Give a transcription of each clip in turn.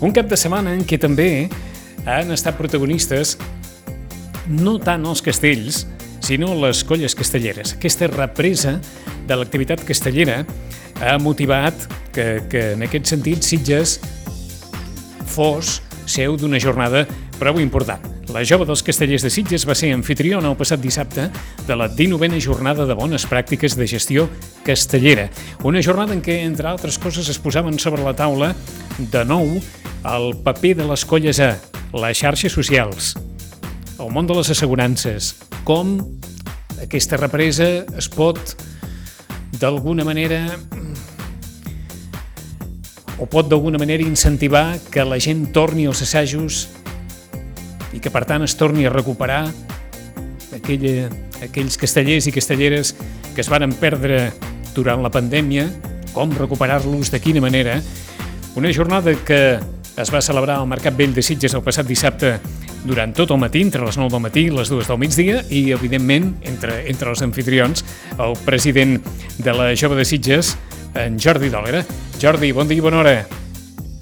Un cap de setmana en què també han estat protagonistes no tant els castells, sinó les colles castelleres. Aquesta represa de l'activitat castellera ha motivat que, que en aquest sentit Sitges fos seu d'una jornada prou important. La jove dels castellers de Sitges va ser anfitriona el passat dissabte de la 19a jornada de bones pràctiques de gestió castellera. Una jornada en què, entre altres coses, es posaven sobre la taula de nou el paper de les colles a les xarxes socials, el món de les assegurances, com aquesta represa es pot d'alguna manera o pot d'alguna manera incentivar que la gent torni als assajos i que per tant es torni a recuperar aquella, aquells castellers i castelleres que es varen perdre durant la pandèmia, com recuperar-los, de quina manera. Una jornada que es va celebrar al Mercat Vell de Sitges el passat dissabte durant tot el matí, entre les 9 del matí i les 2 del migdia, i, evidentment, entre, entre els anfitrions, el president de la Jove de Sitges, en Jordi Dòlera. Jordi, bon dia i bona hora.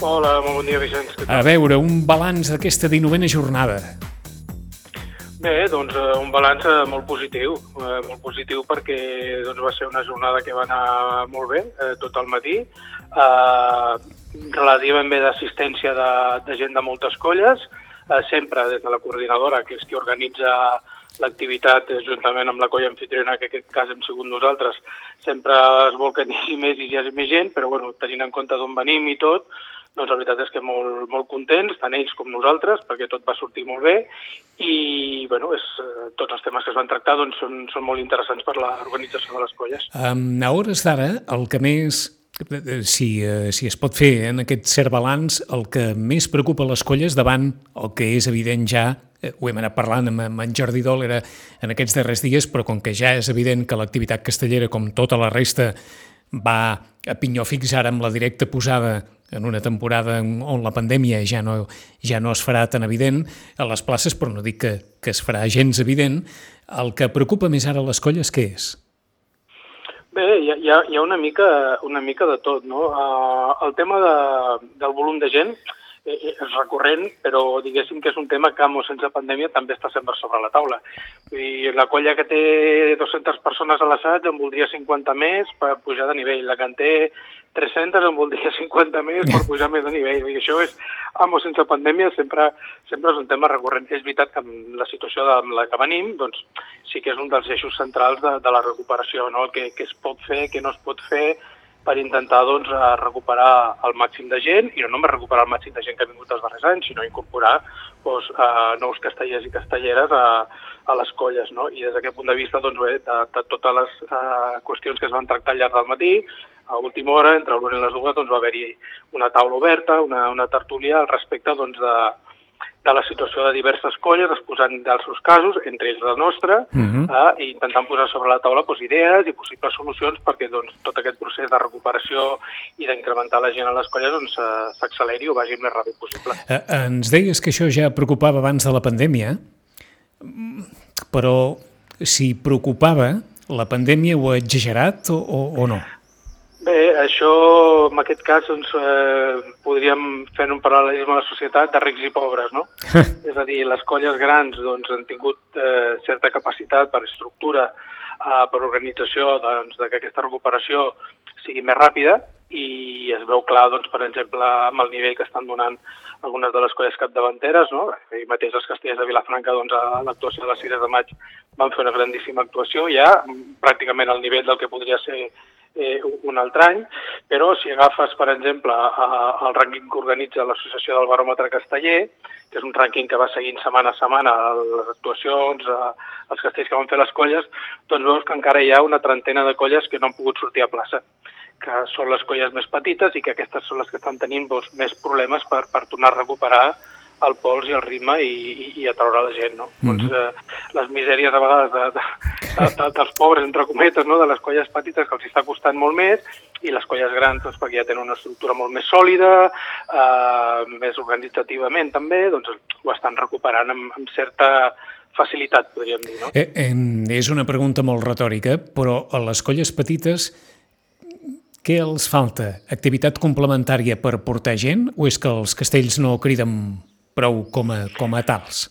Hola, molt bon dia, Vicenç. A veure, un balanç d'aquesta 19a jornada. Bé, doncs uh, un balanç uh, molt positiu, uh, molt positiu perquè doncs, va ser una jornada que va anar molt bé, uh, tot el matí, uh, relativament bé d'assistència de, de gent de moltes colles, uh, sempre des de la coordinadora, que és qui organitza l'activitat juntament amb la colla anfitriona, que en aquest cas hem sigut nosaltres, sempre es vol que n'hi més i hi hagi més gent, però bueno, tenint en compte d'on venim i tot, doncs la veritat és que molt, molt contents, tant ells com nosaltres, perquè tot va sortir molt bé i bueno, és, eh, tots els temes que es van tractar doncs, són, són molt interessants per l'organització de les colles. Um, a hores d'ara, el que més si, eh, si es pot fer en aquest cert balanç, el que més preocupa les colles davant el que és evident ja, eh, ho hem anat parlant amb, amb en Jordi Dòlera en aquests darrers dies, però com que ja és evident que l'activitat castellera, com tota la resta, va a pinyó fix ara amb la directa posada en una temporada on la pandèmia ja no, ja no es farà tan evident a les places, però no dic que, que es farà gens evident, el que preocupa més ara les colles, què és? Bé, hi ha, hi ha una, mica, una mica de tot, no? Uh, el tema de, del volum de gent, és recurrent, però diguéssim que és un tema que amb o sense pandèmia també està sempre sobre la taula. I la colla que té 200 persones a l'assaig en voldria 50 més per pujar de nivell. La que en té 300 en voldria 50 més per pujar més de nivell. I això és, amb o sense pandèmia, sempre, sempre és un tema recurrent. És veritat que amb la situació de la que venim, doncs sí que és un dels eixos centrals de, de la recuperació, no? el que, que es pot fer, què no es pot fer, per intentar doncs, recuperar el màxim de gent, i no només recuperar el màxim de gent que ha vingut els darrers anys, sinó incorporar doncs, uh, nous castellers i castelleres a, a les colles. No? I des d'aquest punt de vista, doncs, bé, de, de totes les uh, qüestions que es van tractar al llarg del matí, a última hora, entre l'una i les dues, doncs, va haver-hi una taula oberta, una, una tertúlia al respecte doncs, de, de la situació de diverses colles, exposant dels seus casos, entre ells la nostra, uh -huh. eh, i intentant posar sobre la taula doncs, idees i possibles solucions perquè doncs, tot aquest procés de recuperació i d'incrementar la gent a les colles doncs, s'acceleri o vagi el més ràpid possible. Eh, ens deies que això ja preocupava abans de la pandèmia, però si preocupava, la pandèmia ho ha exagerat o, o, o no? Bé, això, en aquest cas, doncs, eh, podríem fer un paral·lelisme a la societat de rics i pobres, no? és a dir, les colles grans doncs, han tingut eh, certa capacitat per estructura, eh, per organització, doncs, de que aquesta recuperació sigui més ràpida i es veu clar, doncs, per exemple, amb el nivell que estan donant algunes de les colles capdavanteres, no? Ahir mateix els castellers de Vilafranca, doncs, a l'actuació de les Cires de Maig van fer una grandíssima actuació, ja pràcticament al nivell del que podria ser eh, un altre any, però si agafes, per exemple, el rànquing que organitza l'Associació del Baròmetre Casteller, que és un rànquing que va seguint setmana a setmana les actuacions, els castells que van fer les colles, doncs veus que encara hi ha una trentena de colles que no han pogut sortir a plaça que són les colles més petites i que aquestes són les que estan tenint doncs, més problemes per, per tornar a recuperar el pols i el ritme i, i, i atraure la gent, no? Mm -hmm. doncs, eh, les misèries a vegades de, de, de, de, dels pobres, entre cometes, no? de les colles petites que els està costant molt més i les colles grans doncs, perquè ja tenen una estructura molt més sòlida, eh, més organitzativament també, doncs ho estan recuperant amb, amb certa facilitat, podríem dir. No? Eh, eh, és una pregunta molt retòrica, però a les colles petites Què els falta? Activitat complementària per portar gent o és que els castells no criden prou com a, com a tals?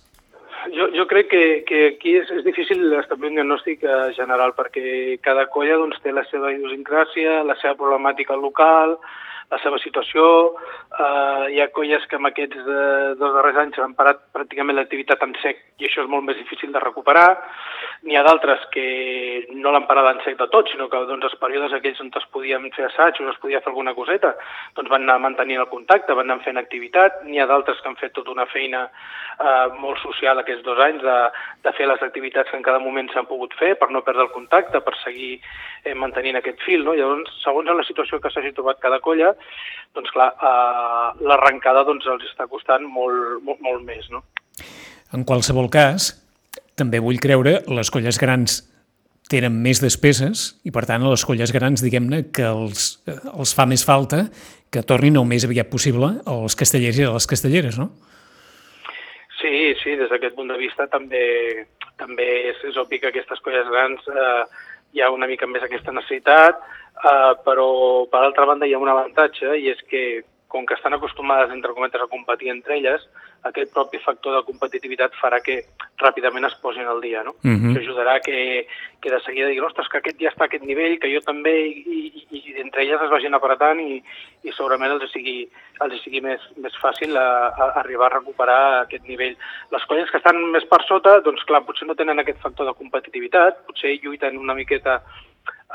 Crec que, que aquí és, és difícil establir un diagnòstic eh, general perquè cada colla doncs, té la seva idiosincràsia, la seva problemàtica local, la seva situació. Eh, hi ha colles que en aquests eh, dos darrers anys han parat pràcticament l'activitat en sec i això és molt més difícil de recuperar. N'hi ha d'altres que no l'han parat en sec de tot, sinó que doncs, els períodes aquells on es podien fer assaigs o es podia fer alguna coseta, doncs van anar mantenint el contacte, van anar fent activitat. N'hi ha d'altres que han fet tota una feina eh, molt social aquests dos anys de, de fer les activitats que en cada moment s'han pogut fer per no perdre el contacte, per seguir eh, mantenint aquest fil. No? Llavors, segons la situació que s'hagi trobat cada colla, doncs clar, eh, l'arrencada doncs, els està costant molt, molt, molt més. No? En qualsevol cas, també vull creure, les colles grans tenen més despeses i, per tant, a les colles grans, diguem-ne, que els, els fa més falta que tornin el més aviat possible als castellers i a les castelleres, no? Sí, sí, des d'aquest punt de vista també també és, és obvi que aquestes colles grans eh, hi ha una mica més aquesta necessitat, eh, però per altra banda hi ha un avantatge i és que com que estan acostumades, entre cometes, a competir entre elles, aquest propi factor de competitivitat farà que ràpidament es posin al dia, no? Uh -huh. Això ajudarà que, que de seguida diguin, ostres, que aquest ja està a aquest nivell, que jo també, i, i, i entre elles es vagin apretant i, i segurament els sigui, els sigui més, més fàcil a, a arribar a recuperar aquest nivell. Les colles que estan més per sota, doncs clar, potser no tenen aquest factor de competitivitat, potser lluiten una miqueta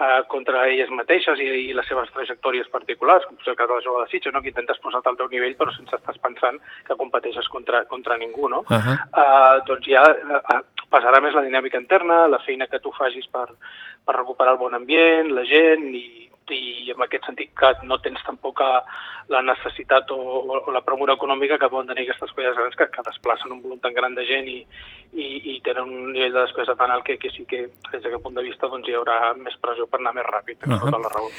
eh, contra elles mateixes i, i les seves trajectòries particulars, com és el cas de la jove de Sitges, no? que intentes posar al teu nivell però sense estàs pensant que competeixes contra, contra ningú. No? Uh -huh. eh, doncs ja eh, passarà més la dinàmica interna, la feina que tu facis per, per recuperar el bon ambient, la gent i, i en aquest sentit que no tens tampoc la necessitat o, o la promura econòmica que poden tenir aquestes colles grans que, que desplacen un volum tan gran de gent i, i, i tenen un nivell de despesa tan alt que, que sí que des d'aquest punt de vista doncs, hi haurà més pressió per anar més ràpid, uh -huh. tota la raó.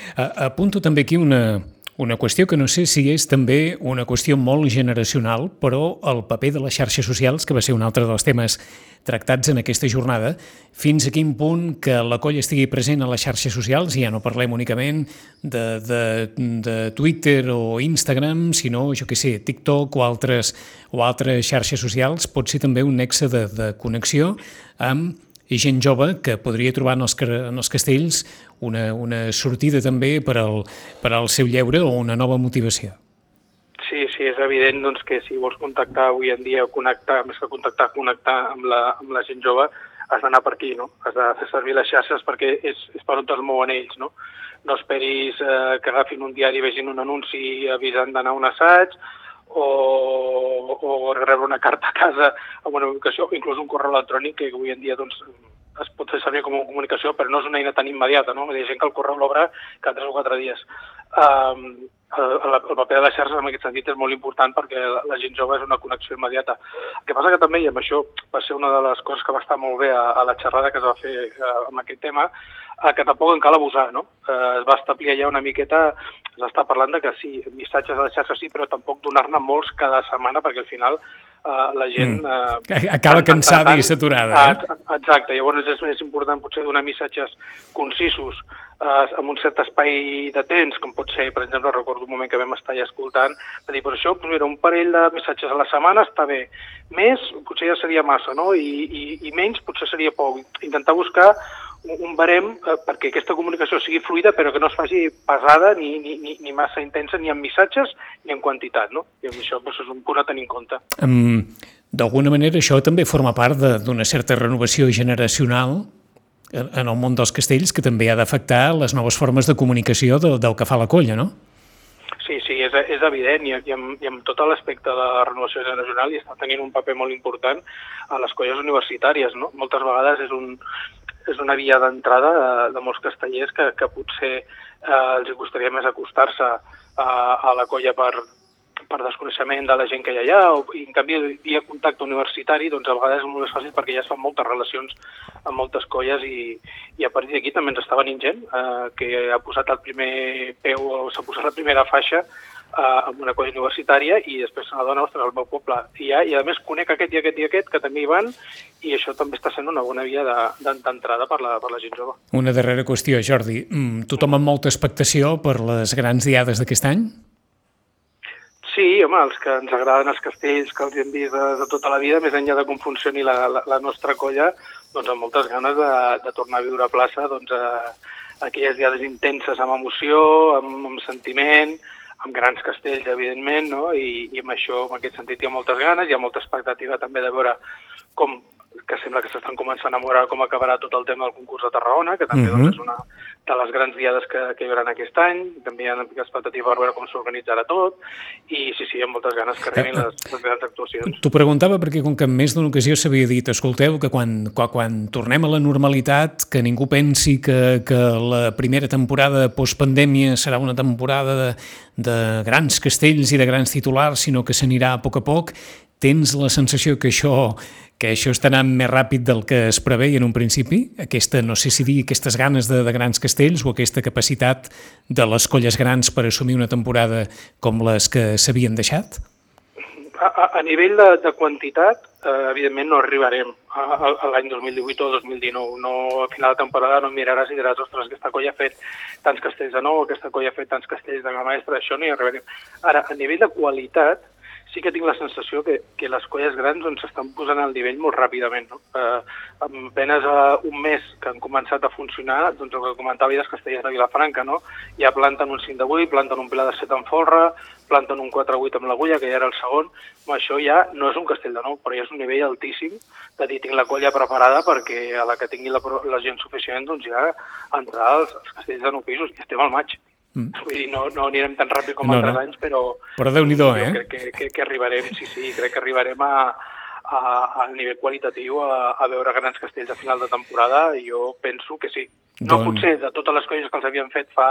Apunto també aquí una, una qüestió que no sé si és també una qüestió molt generacional, però el paper de les xarxes socials, que va ser un altre dels temes tractats en aquesta jornada, fins a quin punt que la colla estigui present a les xarxes socials, ja no parlem únicament de, de, de Twitter o Instagram, sinó, jo què sé, TikTok o altres, o altres xarxes socials, pot ser també un nexe de, de connexió amb i gent jove que podria trobar en els, en els castells una, una sortida també per al, per al seu lleure o una nova motivació. Sí, sí, és evident doncs, que si vols contactar avui en dia o connectar, més que contactar, connectar amb la, amb la gent jove, has d'anar per aquí, no? Has de fer servir les xarxes perquè és, és per on es mouen ells, no? No esperis eh, que agafin un diari i vegin un anunci avisant d'anar a un assaig, o, o rebre una carta a casa amb una comunicació, o inclús un correu electrònic que avui en dia doncs, es pot fer servir com a comunicació, però no és una eina tan immediata, no? Hi ha gent que el correu l'obre cada 3 o 4 dies. Um, el, el paper de les xarxes en aquest sentit és molt important perquè la, la gent jove és una connexió immediata. El que passa que també, i amb això va ser una de les coses que va estar molt bé a, a la xerrada que es va fer uh, amb aquest tema, uh, que tampoc en cal abusar, no? Uh, es va establir allà una miqueta s'està parlant de que sí, missatges a la xarxa sí, però tampoc donar-ne molts cada setmana, perquè al final eh, la gent... Mm. Eh, Acaba cansada i saturada. Eh? Exacte, llavors és més important potser donar missatges concisos eh, amb un cert espai de temps, com pot ser, per exemple, recordo un moment que vam estar allà escoltant, de dir, per això, doncs mira, un parell de missatges a la setmana està bé. Més, potser ja seria massa, no? I, i, i menys potser seria poc. Intentar buscar un barem eh, perquè aquesta comunicació sigui fluida però que no es faci pesada ni, ni, ni, ni massa intensa ni en missatges ni en quantitat, no? I això doncs, és un punt a tenir en compte. Um, D'alguna manera això també forma part d'una certa renovació generacional en el món dels castells que també ha d'afectar les noves formes de comunicació del, del que fa la colla, no? Sí, sí, és, és evident i, i, amb, i amb tot l'aspecte de la renovació generacional i està tenint un paper molt important a les colles universitàries. No? Moltes vegades és un, és una via d'entrada de, de molts castellers que, que potser eh, els costaria més acostar-se a, a la colla per, per desconeixement de la gent que hi ha allà, o, i en canvi via contacte universitari doncs a vegades és molt més fàcil perquè ja es fan moltes relacions amb moltes colles i, i a partir d'aquí també ens està venint gent eh, que ha posat el primer peu o s'ha posat la primera faixa uh, amb una colla universitària i després se n'adona, ostres, al meu poble. I, ja, I a més conec aquest i aquest i aquest que també hi van i això també està sent una bona via d'entrada per, la, per la gent jove. Una darrera qüestió, Jordi. Mm, tothom amb molta expectació per les grans diades d'aquest any? Sí, home, els que ens agraden els castells, que els hem vist de, de tota la vida, més enllà de com funcioni la, la, la nostra colla, doncs amb moltes ganes de, de tornar a viure a plaça, doncs, a, aquelles diades intenses amb emoció, amb, amb sentiment, amb grans castells, evidentment, no? I, i amb això, en aquest sentit, hi ha moltes ganes, hi ha molta expectativa també de veure com que sembla que s'estan començant a veure com acabarà tot el tema del concurs de Tarragona, que també uh -huh. doncs, és una de les grans diades que, que hi haurà aquest any. També hi ha expectativa per veure com s'organitzarà tot. I sí, sí, hi ha moltes ganes que arribin les, les grans actuacions. T'ho preguntava perquè com que en més d'una ocasió s'havia dit, escolteu, que quan, quan, quan tornem a la normalitat, que ningú pensi que, que la primera temporada postpandèmia serà una temporada de, de grans castells i de grans titulars, sinó que s'anirà a poc a poc, tens la sensació que això, que això està anant més ràpid del que es preveia en un principi? Aquesta, no sé si dir, aquestes ganes de, de grans castells o aquesta capacitat de les colles grans per assumir una temporada com les que s'havien deixat? A, a, a nivell de, de quantitat, eh, evidentment no arribarem a, a, a l'any 2018 o 2019. No, a final de temporada no miraràs i diràs, ostres, aquesta colla ha fet tants castells de nou, aquesta colla ha fet tants castells de gamma mestra, això no hi arribarem. Ara, a nivell de qualitat, sí que tinc la sensació que, que les colles grans doncs, s'estan posant al nivell molt ràpidament. No? Eh, amb apenes uh, un mes que han començat a funcionar, doncs el que comentava és Castellers de Vilafranca, no? ja planten un 5 de 8, planten un pla de 7 en folre, planten un 4-8 amb l'agulla, que ja era el segon. Bueno, això ja no és un castell de nou, però ja és un nivell altíssim de dir, tinc la colla preparada perquè a la que tingui la, la gent suficient doncs ja entrar als, als castells de nou pisos. I estem al maig. Mm. Vull dir, no, no anirem tan ràpid com no, altres no. anys, però... Però déu nhi eh? Crec que, que, que arribarem, sí, sí, crec que arribarem a, a, a nivell qualitatiu a, a veure grans castells a final de temporada i jo penso que sí. No doncs... potser de totes les coses que els havien fet fa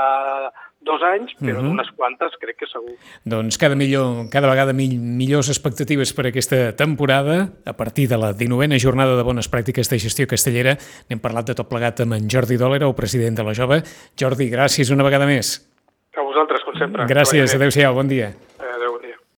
dos anys, però uh mhm. -huh. unes quantes crec que segur. Doncs cada, millor, cada vegada mill millors expectatives per aquesta temporada. A partir de la 19a jornada de bones pràctiques de gestió castellera n'hem parlat de tot plegat amb en Jordi Dòlera, el president de la Jove. Jordi, gràcies una vegada més. Com sempre. Gràcies, adeu-siau, bon dia.